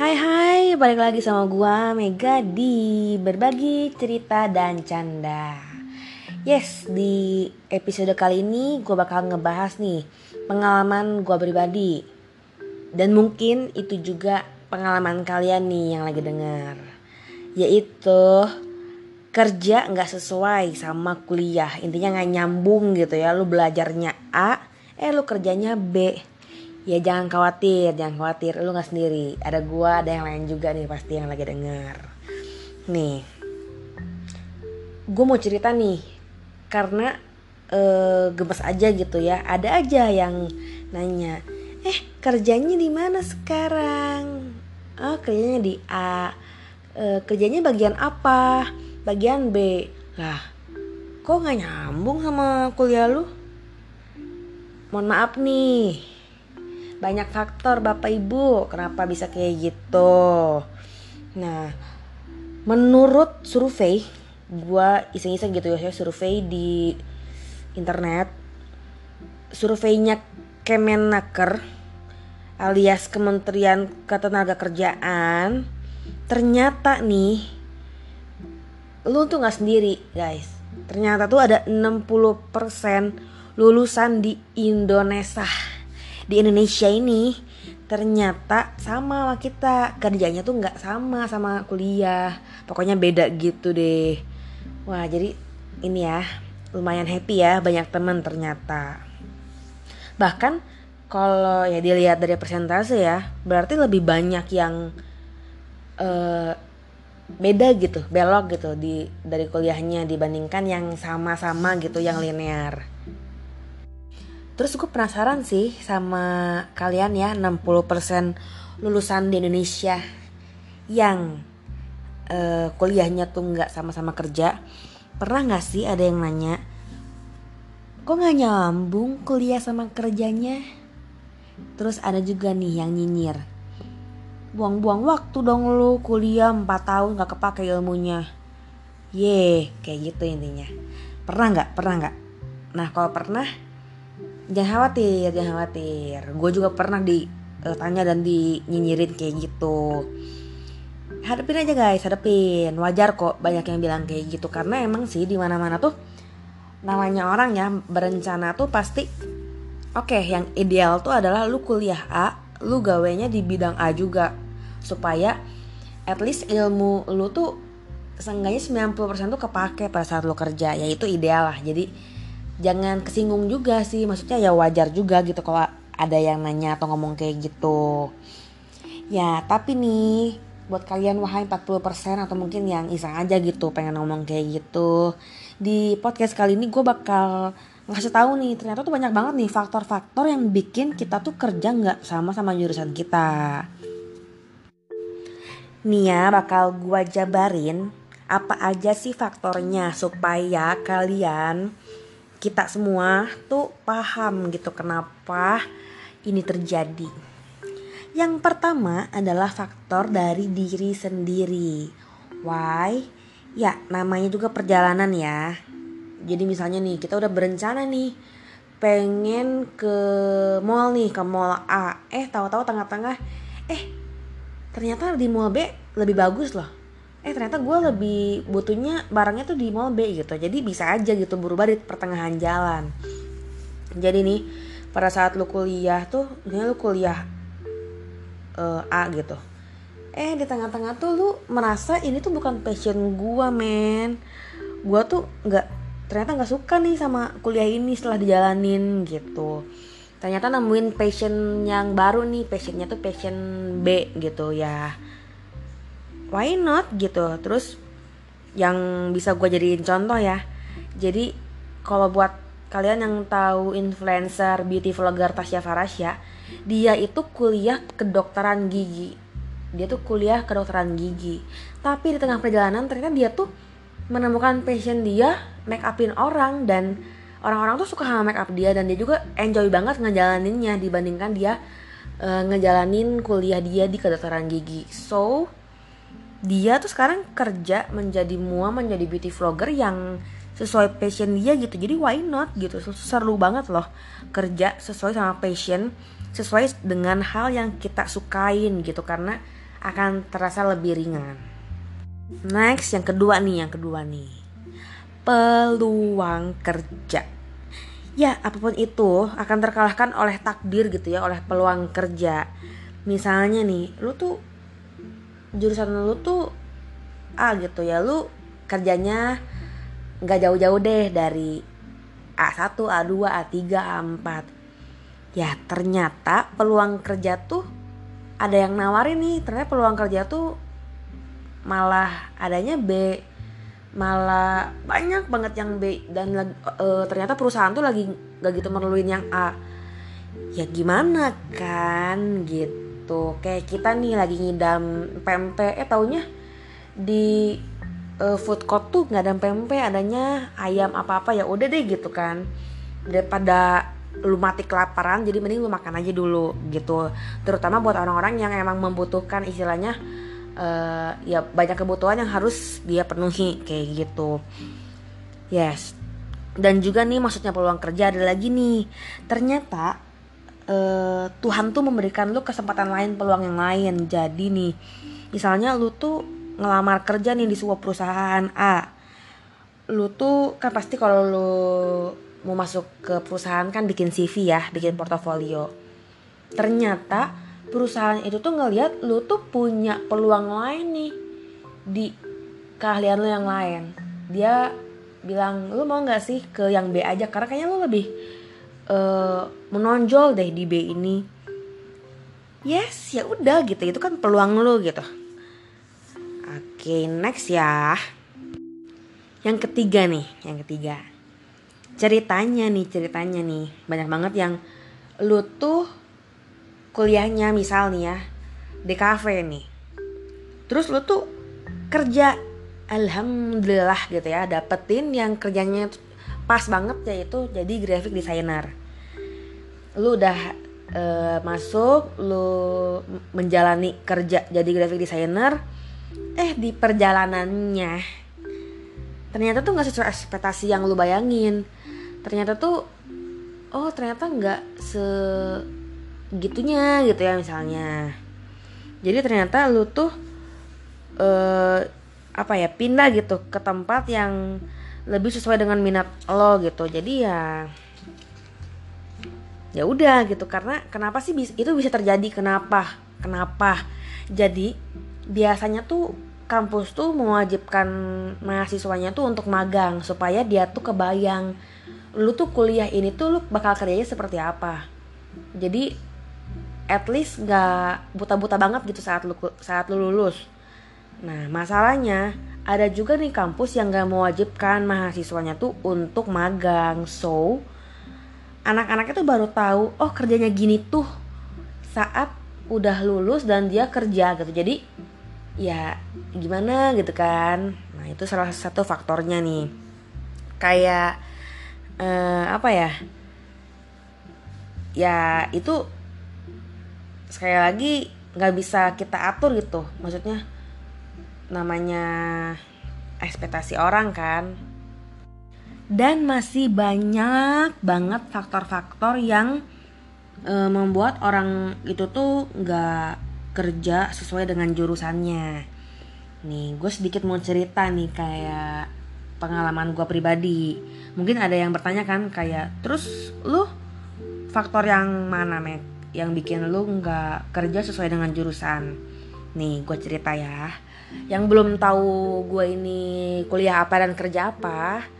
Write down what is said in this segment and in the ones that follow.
Hai hai, balik lagi sama gua Mega di berbagi cerita dan canda. Yes, di episode kali ini gua bakal ngebahas nih pengalaman gua pribadi. Dan mungkin itu juga pengalaman kalian nih yang lagi denger. Yaitu kerja nggak sesuai sama kuliah intinya nggak nyambung gitu ya lu belajarnya A eh lu kerjanya B ya jangan khawatir jangan khawatir. Lu nggak sendiri. Ada gua ada yang lain juga nih pasti yang lagi denger. Nih. Gue mau cerita nih. Karena uh, gemes aja gitu ya. Ada aja yang nanya eh kerjanya di mana sekarang? Oh kerjanya di A. Uh, kerjanya bagian apa? Bagian B. Lah kok nggak nyambung sama kuliah lu? Mohon maaf nih banyak faktor bapak ibu. Kenapa bisa kayak gitu? Nah menurut survei gua iseng-iseng gitu ya survei di internet surveinya Kemenaker alias Kementerian Ketenagakerjaan ternyata nih lu tuh nggak sendiri guys. Ternyata tuh ada 60% lulusan di Indonesia di Indonesia ini ternyata sama sama kita. Kerjanya tuh nggak sama sama kuliah. Pokoknya beda gitu deh. Wah jadi ini ya lumayan happy ya banyak teman ternyata. Bahkan kalau ya dilihat dari persentase ya berarti lebih banyak yang uh, beda gitu belok gitu di dari kuliahnya dibandingkan yang sama-sama gitu yang linear terus gue penasaran sih sama kalian ya 60% lulusan di Indonesia yang uh, kuliahnya tuh nggak sama-sama kerja. Pernah nggak sih ada yang nanya kok nggak nyambung kuliah sama kerjanya? Terus ada juga nih yang nyinyir buang-buang waktu dong lu kuliah 4 tahun gak kepake ilmunya. Ye kayak gitu intinya. Pernah nggak? Pernah nggak? Nah kalau pernah jangan khawatir jangan khawatir. Gue juga pernah ditanya dan dinyinyirin kayak gitu. Hadapin aja guys hadapin wajar kok banyak yang bilang kayak gitu. Karena emang sih di mana mana tuh namanya orang ya berencana tuh pasti oke okay, yang ideal tuh adalah lu kuliah A lu gawenya di bidang A juga. Supaya at least ilmu lu tuh seenggaknya 90% tuh kepake pada saat lu kerja. Ya itu ideal lah. Jadi jangan kesinggung juga sih maksudnya ya wajar juga gitu kalau ada yang nanya atau ngomong kayak gitu ya tapi nih buat kalian wahai 40% atau mungkin yang iseng aja gitu pengen ngomong kayak gitu di podcast kali ini gue bakal ngasih tahu nih ternyata tuh banyak banget nih faktor-faktor yang bikin kita tuh kerja nggak sama sama jurusan kita. Nih ya bakal gua jabarin apa aja sih faktornya supaya kalian kita semua tuh paham gitu kenapa ini terjadi. Yang pertama adalah faktor dari diri sendiri. Why? Ya, namanya juga perjalanan ya jadi misalnya nih kita udah berencana nih pengen ke mall nih ke mall A eh tahu-tahu tengah-tengah eh ternyata di mall B lebih bagus loh eh ternyata gue lebih butuhnya barangnya tuh di mall B gitu. Jadi bisa aja gitu berubah di pertengahan jalan. Jadi nih pada saat lu kuliah tuh misalnya lu kuliah uh, A gitu. Eh di tengah-tengah tuh lu merasa ini tuh bukan passion gue men. Gue tuh nggak ternyata nggak suka nih sama kuliah ini setelah dijalanin gitu. Ternyata nemuin passion yang baru nih passionnya tuh passion B gitu ya why not gitu. Terus yang bisa gue jadiin contoh ya. Jadi kalau buat kalian yang tahu influencer beauty vlogger Tasya Farasya dia itu kuliah kedokteran gigi. Dia tuh kuliah kedokteran gigi. Tapi di tengah perjalanan ternyata dia tuh menemukan passion dia make upin orang dan orang-orang tuh suka sama make up dia dan dia juga enjoy banget ngejalaninnya dibandingkan dia uh, ngejalanin kuliah dia di kedokteran gigi. So dia tuh sekarang kerja menjadi mua menjadi beauty vlogger yang sesuai passion dia gitu jadi why not gitu seru banget loh kerja sesuai sama passion sesuai dengan hal yang kita sukain gitu karena akan terasa lebih ringan. Next, yang kedua nih, yang kedua nih. Peluang kerja. Ya, apa pun itu akan terkalahkan oleh takdir gitu ya, oleh peluang kerja. Misalnya nih, lu tuh jurusan lu tuh A gitu ya, lu kerjanya nggak jauh-jauh deh dari A1, A2, A3, A4. Ya, ternyata peluang kerja tuh ada yang nawarin nih, ternyata peluang kerja tuh malah adanya B malah banyak banget yang B. Dan uh, ternyata perusahaan tuh lagi gak gitu merluin yang A. Ya gimana kan gitu kayak kita nih lagi ngidam pempek eh taunya di uh, food court tuh nggak ada pempek adanya ayam apa apa ya udah deh gitu kan. Daripada lu mati kelaparan jadi mending lu makan aja dulu gitu. Terutama buat orang-orang yang emang membutuhkan istilahnya uh, ya banyak kebutuhan yang harus dia penuhi kayak gitu. Yes. Dan juga nih maksudnya peluang kerja ada lagi nih. Ternyata uh, Tuhan tuh memberikan lu kesempatan lain peluang yang lain. Jadi nih misalnya lu tuh ngelamar kerja nih di sebuah perusahaan A lu tuh kan pasti kalau lu mau masuk ke perusahaan kan bikin CV ya bikin portofolio. Ternyata perusahaan itu tuh ngelihat lu tuh punya peluang lain nih di keahlian lu yang lain. Dia bilang lu mau nggak sih ke yang B aja? Karena kayaknya lu lebih uh, menonjol deh di B ini. Yes ya udah gitu. Itu kan peluang lu gitu. Oke okay, next ya. Yang ketiga nih yang ketiga. Ceritanya nih ceritanya nih. Banyak banget yang lu tuh kuliahnya misal nih ya di kafe nih. Terus lu tuh kerja alhamdulillah gitu ya dapetin yang kerjanya pas banget yaitu jadi graphic designer lu udah e, masuk lu menjalani kerja jadi graphic designer. Eh di perjalanannya ternyata tuh nggak sesuai ekspektasi yang lu bayangin. Ternyata tuh oh ternyata nggak se gitunya gitu ya misalnya. Jadi ternyata lu tuh uh, apa ya pindah gitu ke tempat yang lebih sesuai dengan minat lo gitu. Jadi ya ya udah gitu karena kenapa sih itu bisa terjadi kenapa kenapa jadi biasanya tuh kampus tuh mewajibkan mahasiswanya tuh untuk magang supaya dia tuh kebayang lu tuh kuliah ini tuh lu bakal kerjanya seperti apa jadi at least nggak buta-buta banget gitu saat lu saat lu lulus. Nah masalahnya ada juga nih kampus yang nggak mewajibkan mahasiswanya tuh untuk magang. So anak-anak itu baru tahu oh kerjanya gini tuh saat udah lulus dan dia kerja gitu. Jadi ya gimana gitu kan. Nah itu salah satu faktornya nih. Kayak uh, apa ya? Ya itu sekali lagi nggak bisa kita atur gitu maksudnya namanya ekspektasi orang kan dan masih banyak banget faktor-faktor yang e, membuat orang itu tuh nggak kerja sesuai dengan jurusannya. Nih gue sedikit mau cerita nih kayak pengalaman gue pribadi. Mungkin ada yang bertanya kan kayak terus lu faktor yang mana met yang bikin lu nggak kerja sesuai dengan jurusan? Nih gue cerita ya. Yang belum tahu gue ini kuliah apa dan kerja apa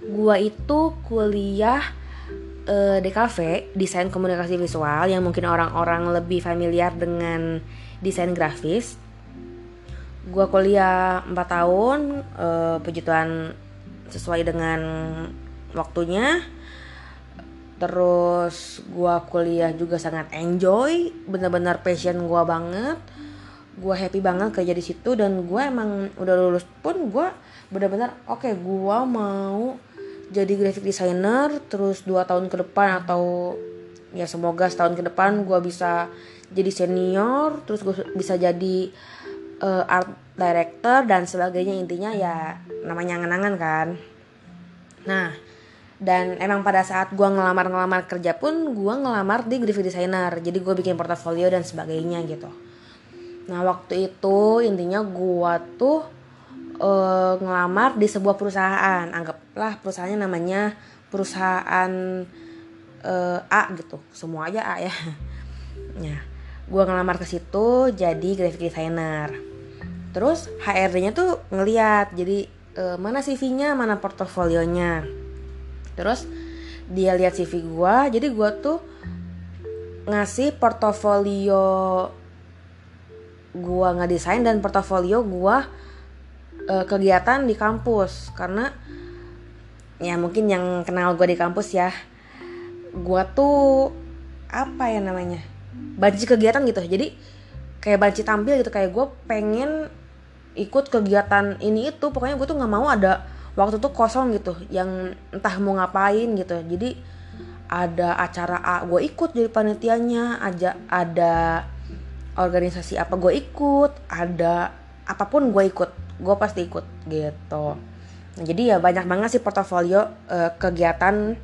gue itu kuliah uh, di cafe desain komunikasi visual yang mungkin orang-orang lebih familiar dengan desain grafis. Gue kuliah 4 tahun uh, puji Tuhan sesuai dengan waktunya. Terus gua kuliah juga sangat enjoy bener-bener passion gua banget. Gua happy banget kerja di situ dan gua emang udah lulus pun gua bener-bener oke okay, gua mau jadi graphic designer terus dua tahun ke depan atau ya semoga setahun ke depan gua bisa jadi senior terus gua bisa jadi uh, art director dan sebagainya. Intinya ya namanya angan-angan kan. Nah dan emang pada saat gue ngelamar-ngelamar kerja pun gue ngelamar di graphic designer. Jadi gue bikin portofolio dan sebagainya gitu. Nah waktu itu intinya gue tuh uh, ngelamar di sebuah perusahaan. Anggaplah perusahaannya namanya perusahaan uh, A gitu. Semua aja A ya. Ya gue ngelamar ke situ jadi graphic designer. Terus HRD-nya tuh ngeliat jadi uh, mana CV-nya mana portofolionya. Terus dia lihat CV gue jadi gue tuh ngasih portofolio gue ngedesain dan portofolio gue uh, kegiatan di kampus. Karena ya mungkin yang kenal gue di kampus ya gue tuh apa ya namanya banci kegiatan gitu. Jadi kayak banci tampil gitu kayak gue pengen ikut kegiatan ini itu. Pokoknya gue tuh nggak mau ada waktu tuh kosong gitu yang entah mau ngapain gitu. Jadi ada acara A gue ikut jadi panitianya aja ada organisasi apa gue ikut ada apa pun gue ikut gue pasti ikut gitu. Nah, jadi ya banyak banget sih portofolio uh, kegiatan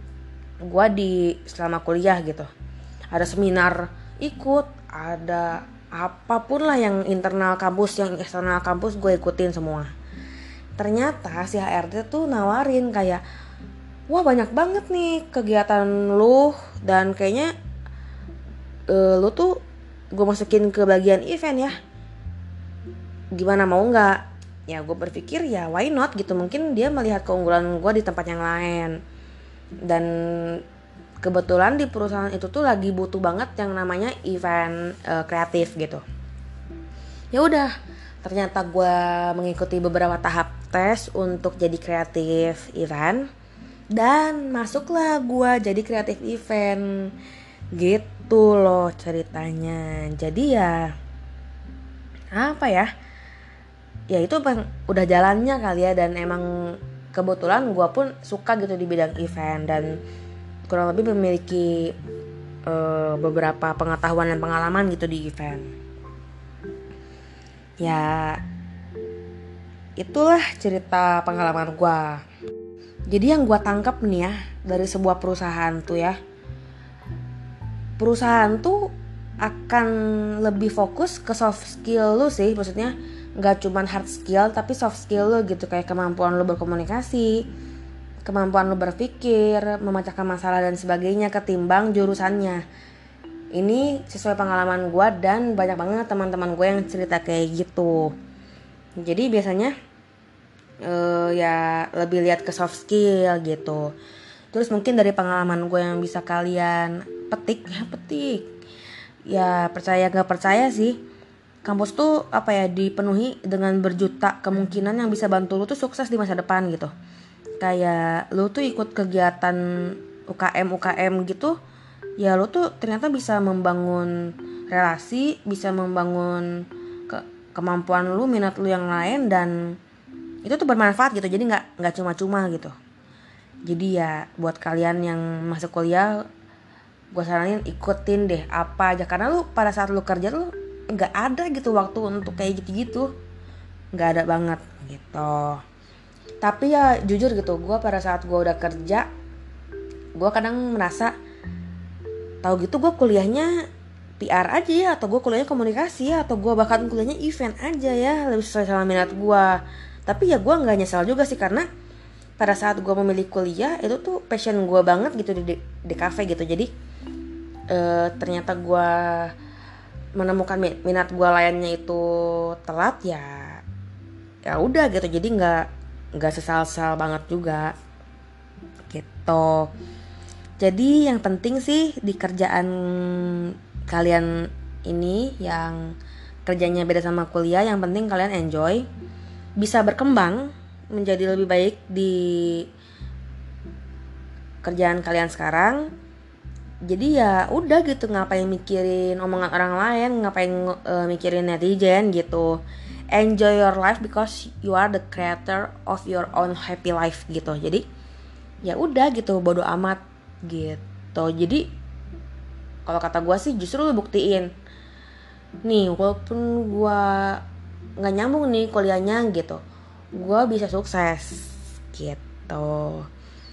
gue di selama kuliah gitu. Ada seminar ikut ada apa pun lah yang internal kampus yang eksternal kampus gue ikutin semua. Ternyata si HRD tuh nawarin kayak wah banyak banget nih kegiatan lu dan kayaknya uh, lu tuh gue masukin ke bagian event ya. Gimana mau nggak ya gue berpikir ya why not gitu. Mungkin dia melihat keunggulan gue di tempat yang lain. Dan kebetulan di perusahaan itu tuh lagi butuh banget yang namanya event uh, kreatif gitu. Ya udah ternyata gue mengikuti beberapa tahap tes untuk jadi kreatif event. Dan masuklah gue jadi kreatif event. Gitu loh ceritanya. Jadi ya apa ya ya itu bang udah jalannya kali ya dan emang kebetulan gue pun suka gitu di bidang event dan kurang lebih memiliki uh, beberapa pengetahuan dan pengalaman gitu di event. Ya itulah cerita pengalaman gue jadi yang gue tangkap nih ya dari sebuah perusahaan tuh ya perusahaan tuh akan lebih fokus ke soft skill lu sih maksudnya nggak cuman hard skill tapi soft skill lu gitu. Kayak kemampuan lu berkomunikasi kemampuan lu berpikir memecahkan masalah dan sebagainya ketimbang jurusannya. Ini sesuai pengalaman gue dan banyak banget teman-teman gue yang cerita kayak gitu. Jadi biasanya uh, ya lebih lihat ke soft skill gitu. Terus mungkin dari pengalaman gue yang bisa kalian petik ya petik. Ya percaya gak percaya sih kampus tuh apa ya dipenuhi dengan berjuta kemungkinan yang bisa bantu lu tuh sukses di masa depan gitu. Kayak lu tuh ikut kegiatan UKM UKM gitu ya lu tuh ternyata bisa membangun relasi bisa membangun ke kemampuan lu minat lu yang lain dan itu tuh bermanfaat gitu. Jadi nggak nggak cuma-cuma gitu. Jadi ya buat kalian yang masuk kuliah gue saranin ikutin deh apa aja. Karena lu pada saat lu kerja lu nggak ada gitu waktu untuk kayak gitu-gitu. Nggak ada banget gitu. Tapi ya jujur gitu gue pada saat gue udah kerja gue kadang merasa tahu gitu gue kuliahnya PR aja ya atau gue kuliahnya komunikasi ya atau gue bahkan kuliahnya event aja ya lebih sesuai sama minat gue tapi ya gue nggak nyesal juga sih karena pada saat gue memilih kuliah itu tuh passion gue banget gitu di di kafe gitu. Jadi uh, ternyata gue menemukan minat gue lainnya itu telat ya ya udah gitu. Jadi nggak nggak sesal-sal banget juga. Gitu. Jadi yang penting sih di kerjaan kalian ini yang kerjanya beda sama kuliah yang penting kalian enjoy bisa berkembang menjadi lebih baik di kerjaan kalian sekarang jadi ya udah gitu ngapain mikirin omongan orang lain ngapain uh, mikirin netizen gitu. Enjoy your life because you are the creator of your own happy life gitu. Jadi ya udah gitu bodo amat gitu. Jadi kalau kata gue sih justru lu buktiin. Nih walaupun gue nggak nyambung nih kuliahnya gitu gue bisa sukses gitu.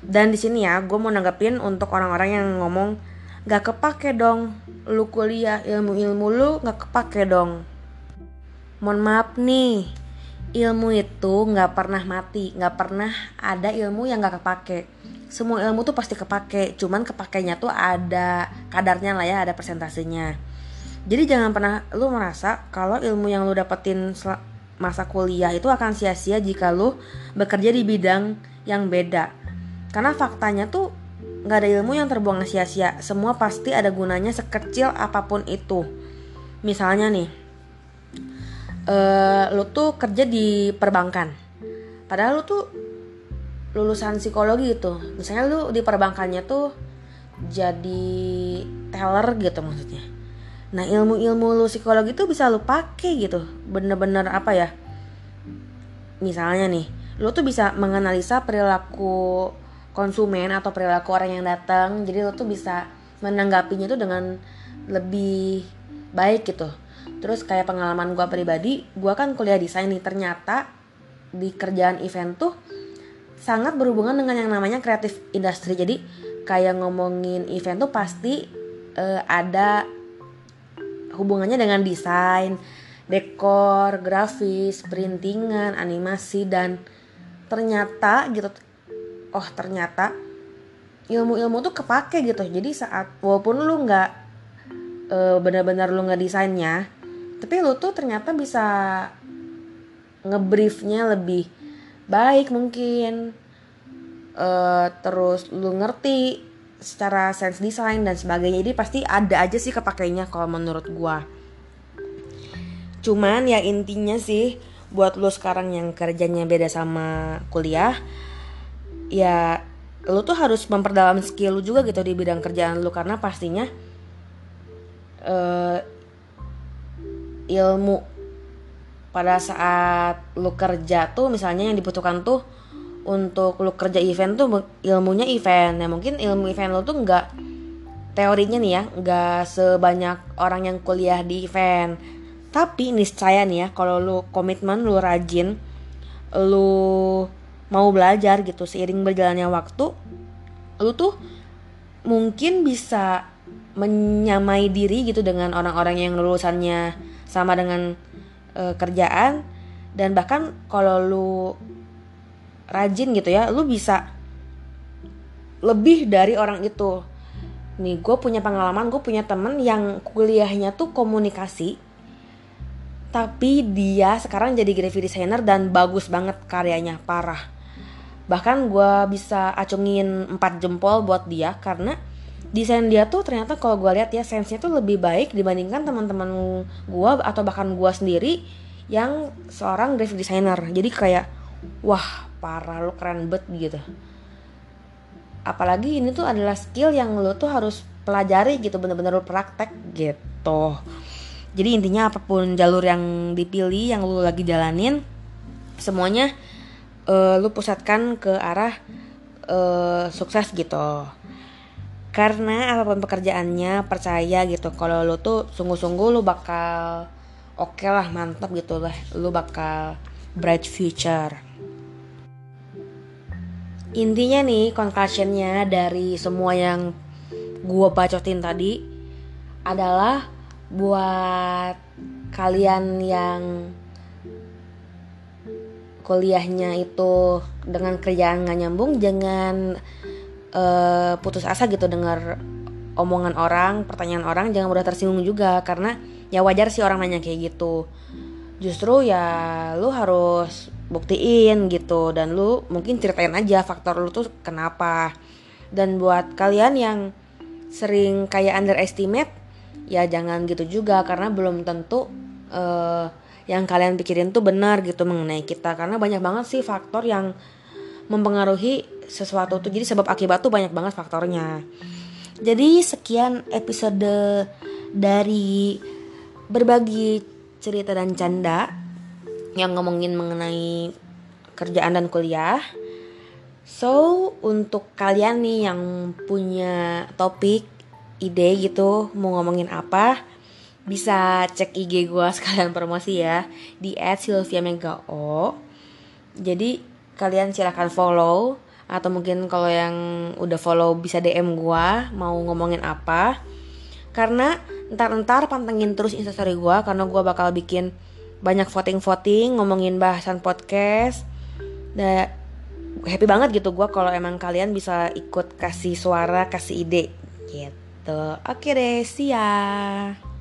Dan di sini ya gue mau nanggepin untuk orang-orang yang ngomong nggak kepake dong. Lu kuliah ilmu ilmu lu nggak kepake dong. Mohon maaf nih. Ilmu itu nggak pernah mati nggak pernah ada ilmu yang nggak kepake. Semua ilmu tuh pasti kepake cuman kepakainya tuh ada kadarnya lah ya ada persentasenya jadi jangan pernah lu merasa kalau ilmu yang lu dapetin masa kuliah itu akan sia-sia jika lu bekerja di bidang yang beda. Karena faktanya tuh nggak ada ilmu yang terbuang sia-sia. Semua pasti ada gunanya sekecil apa pun itu. Misalnya nih uh, lu tuh kerja di perbankan. Padahal lu tuh lulusan psikologi gitu. Misalnya lu di perbankannya tuh jadi teller gitu maksudnya. Nah ilmu-ilmu lu psikologi tuh bisa lu pakai gitu. Bener-bener apa ya? Misalnya nih lu tuh bisa menganalisa perilaku konsumen atau perilaku orang yang datang. Jadi lu tuh bisa menanggapinya tuh dengan lebih baik gitu. Terus kayak pengalaman gue pribadi gue kan kuliah desain nih. Ternyata di kerjaan event tuh sangat berhubungan dengan yang namanya kreatif industri. Jadi kayak ngomongin event tuh pasti uh, ada hubungannya dengan desain dekor grafis printingan animasi dan ternyata gitu oh ternyata ilmu-ilmu tuh kepake gitu. Jadi saat walaupun lu nggak uh, benar-benar lu nggak desainnya tapi lu tuh ternyata bisa ngebriefnya lebih baik mungkin. Uh, terus lu ngerti secara sense design dan sebagainya. Jadi pasti ada aja sih kepakainya kalau menurut gua. Cuman ya intinya sih buat lu sekarang yang kerjanya beda sama kuliah ya lu tuh harus memperdalam skill lu juga gitu di bidang kerjaan lu karena pastinya uh, ilmu pada saat lu kerja tuh misalnya yang dibutuhkan tuh untuk lu kerja event tuh ilmunya event. Ya mungkin ilmu event lu tuh nggak teorinya nih ya nggak sebanyak orang yang kuliah di event. Tapi niscaya nih ya kalau lu komitmen lu rajin lu mau belajar gitu seiring berjalannya waktu lu tuh mungkin bisa menyamai diri gitu dengan orang-orang yang lulusannya sama dengan uh, kerjaan. Dan bahkan kalau lu rajin gitu ya lu bisa lebih dari orang itu. Nih gue punya pengalaman gue punya temen yang kuliahnya tuh komunikasi tapi dia sekarang jadi graphic designer dan bagus banget karyanya parah bahkan gue bisa acungin 4 jempol buat dia karena desain dia tuh ternyata kalau gue lihat ya sense tuh lebih baik dibandingkan teman-teman gue atau bahkan gue sendiri yang seorang graphic designer. Jadi kayak wah parah lo keren banget gitu. Apalagi ini tuh adalah skill yang lo tuh harus pelajari gitu bener-bener lo praktek gitu. Jadi intinya apa pun jalur yang dipilih yang lo lagi jalanin semuanya uh, lu pusatkan ke arah uh, sukses gitu. Karena apa pun pekerjaannya percaya gitu kalau lu tuh sungguh-sungguh lu bakal oke okay lah mantap gitu lah lu bakal bright future. Intinya nih conclusionnya dari semua yang gua bacotin tadi adalah buat kalian yang kuliahnya itu dengan kerjaan nggak nyambung jangan uh, putus asa gitu dengar omongan orang, pertanyaan orang jangan mudah tersinggung juga karena ya wajar sih orang nanya kayak gitu. Justru ya lu harus buktiin gitu dan lu mungkin ceritain aja faktor lu tuh kenapa. Dan buat kalian yang sering kayak underestimate ya jangan gitu juga karena belum tentu uh, yang kalian pikirin tuh benar gitu mengenai kita. Karena banyak banget sih faktor yang mempengaruhi sesuatu tuh. Jadi sebab akibat tuh banyak banget faktornya. Jadi sekian episode dari berbagi cerita dan canda yang ngomongin mengenai kerjaan dan kuliah. So untuk kalian nih yang punya topik ide gitu mau ngomongin apa bisa cek IG gue sekalian promosi ya di @sylvia_megao. Jadi kalian silahkan follow atau mungkin kalau yang udah follow bisa DM gua mau ngomongin apa karena ntar-ntar pantengin terus instastory gua karena gua bakal bikin banyak voting-voting ngomongin bahasan podcast. Dan happy banget gitu gue kalau emang kalian bisa ikut kasih suara, kasih ide gitu. Oke deh, see ya.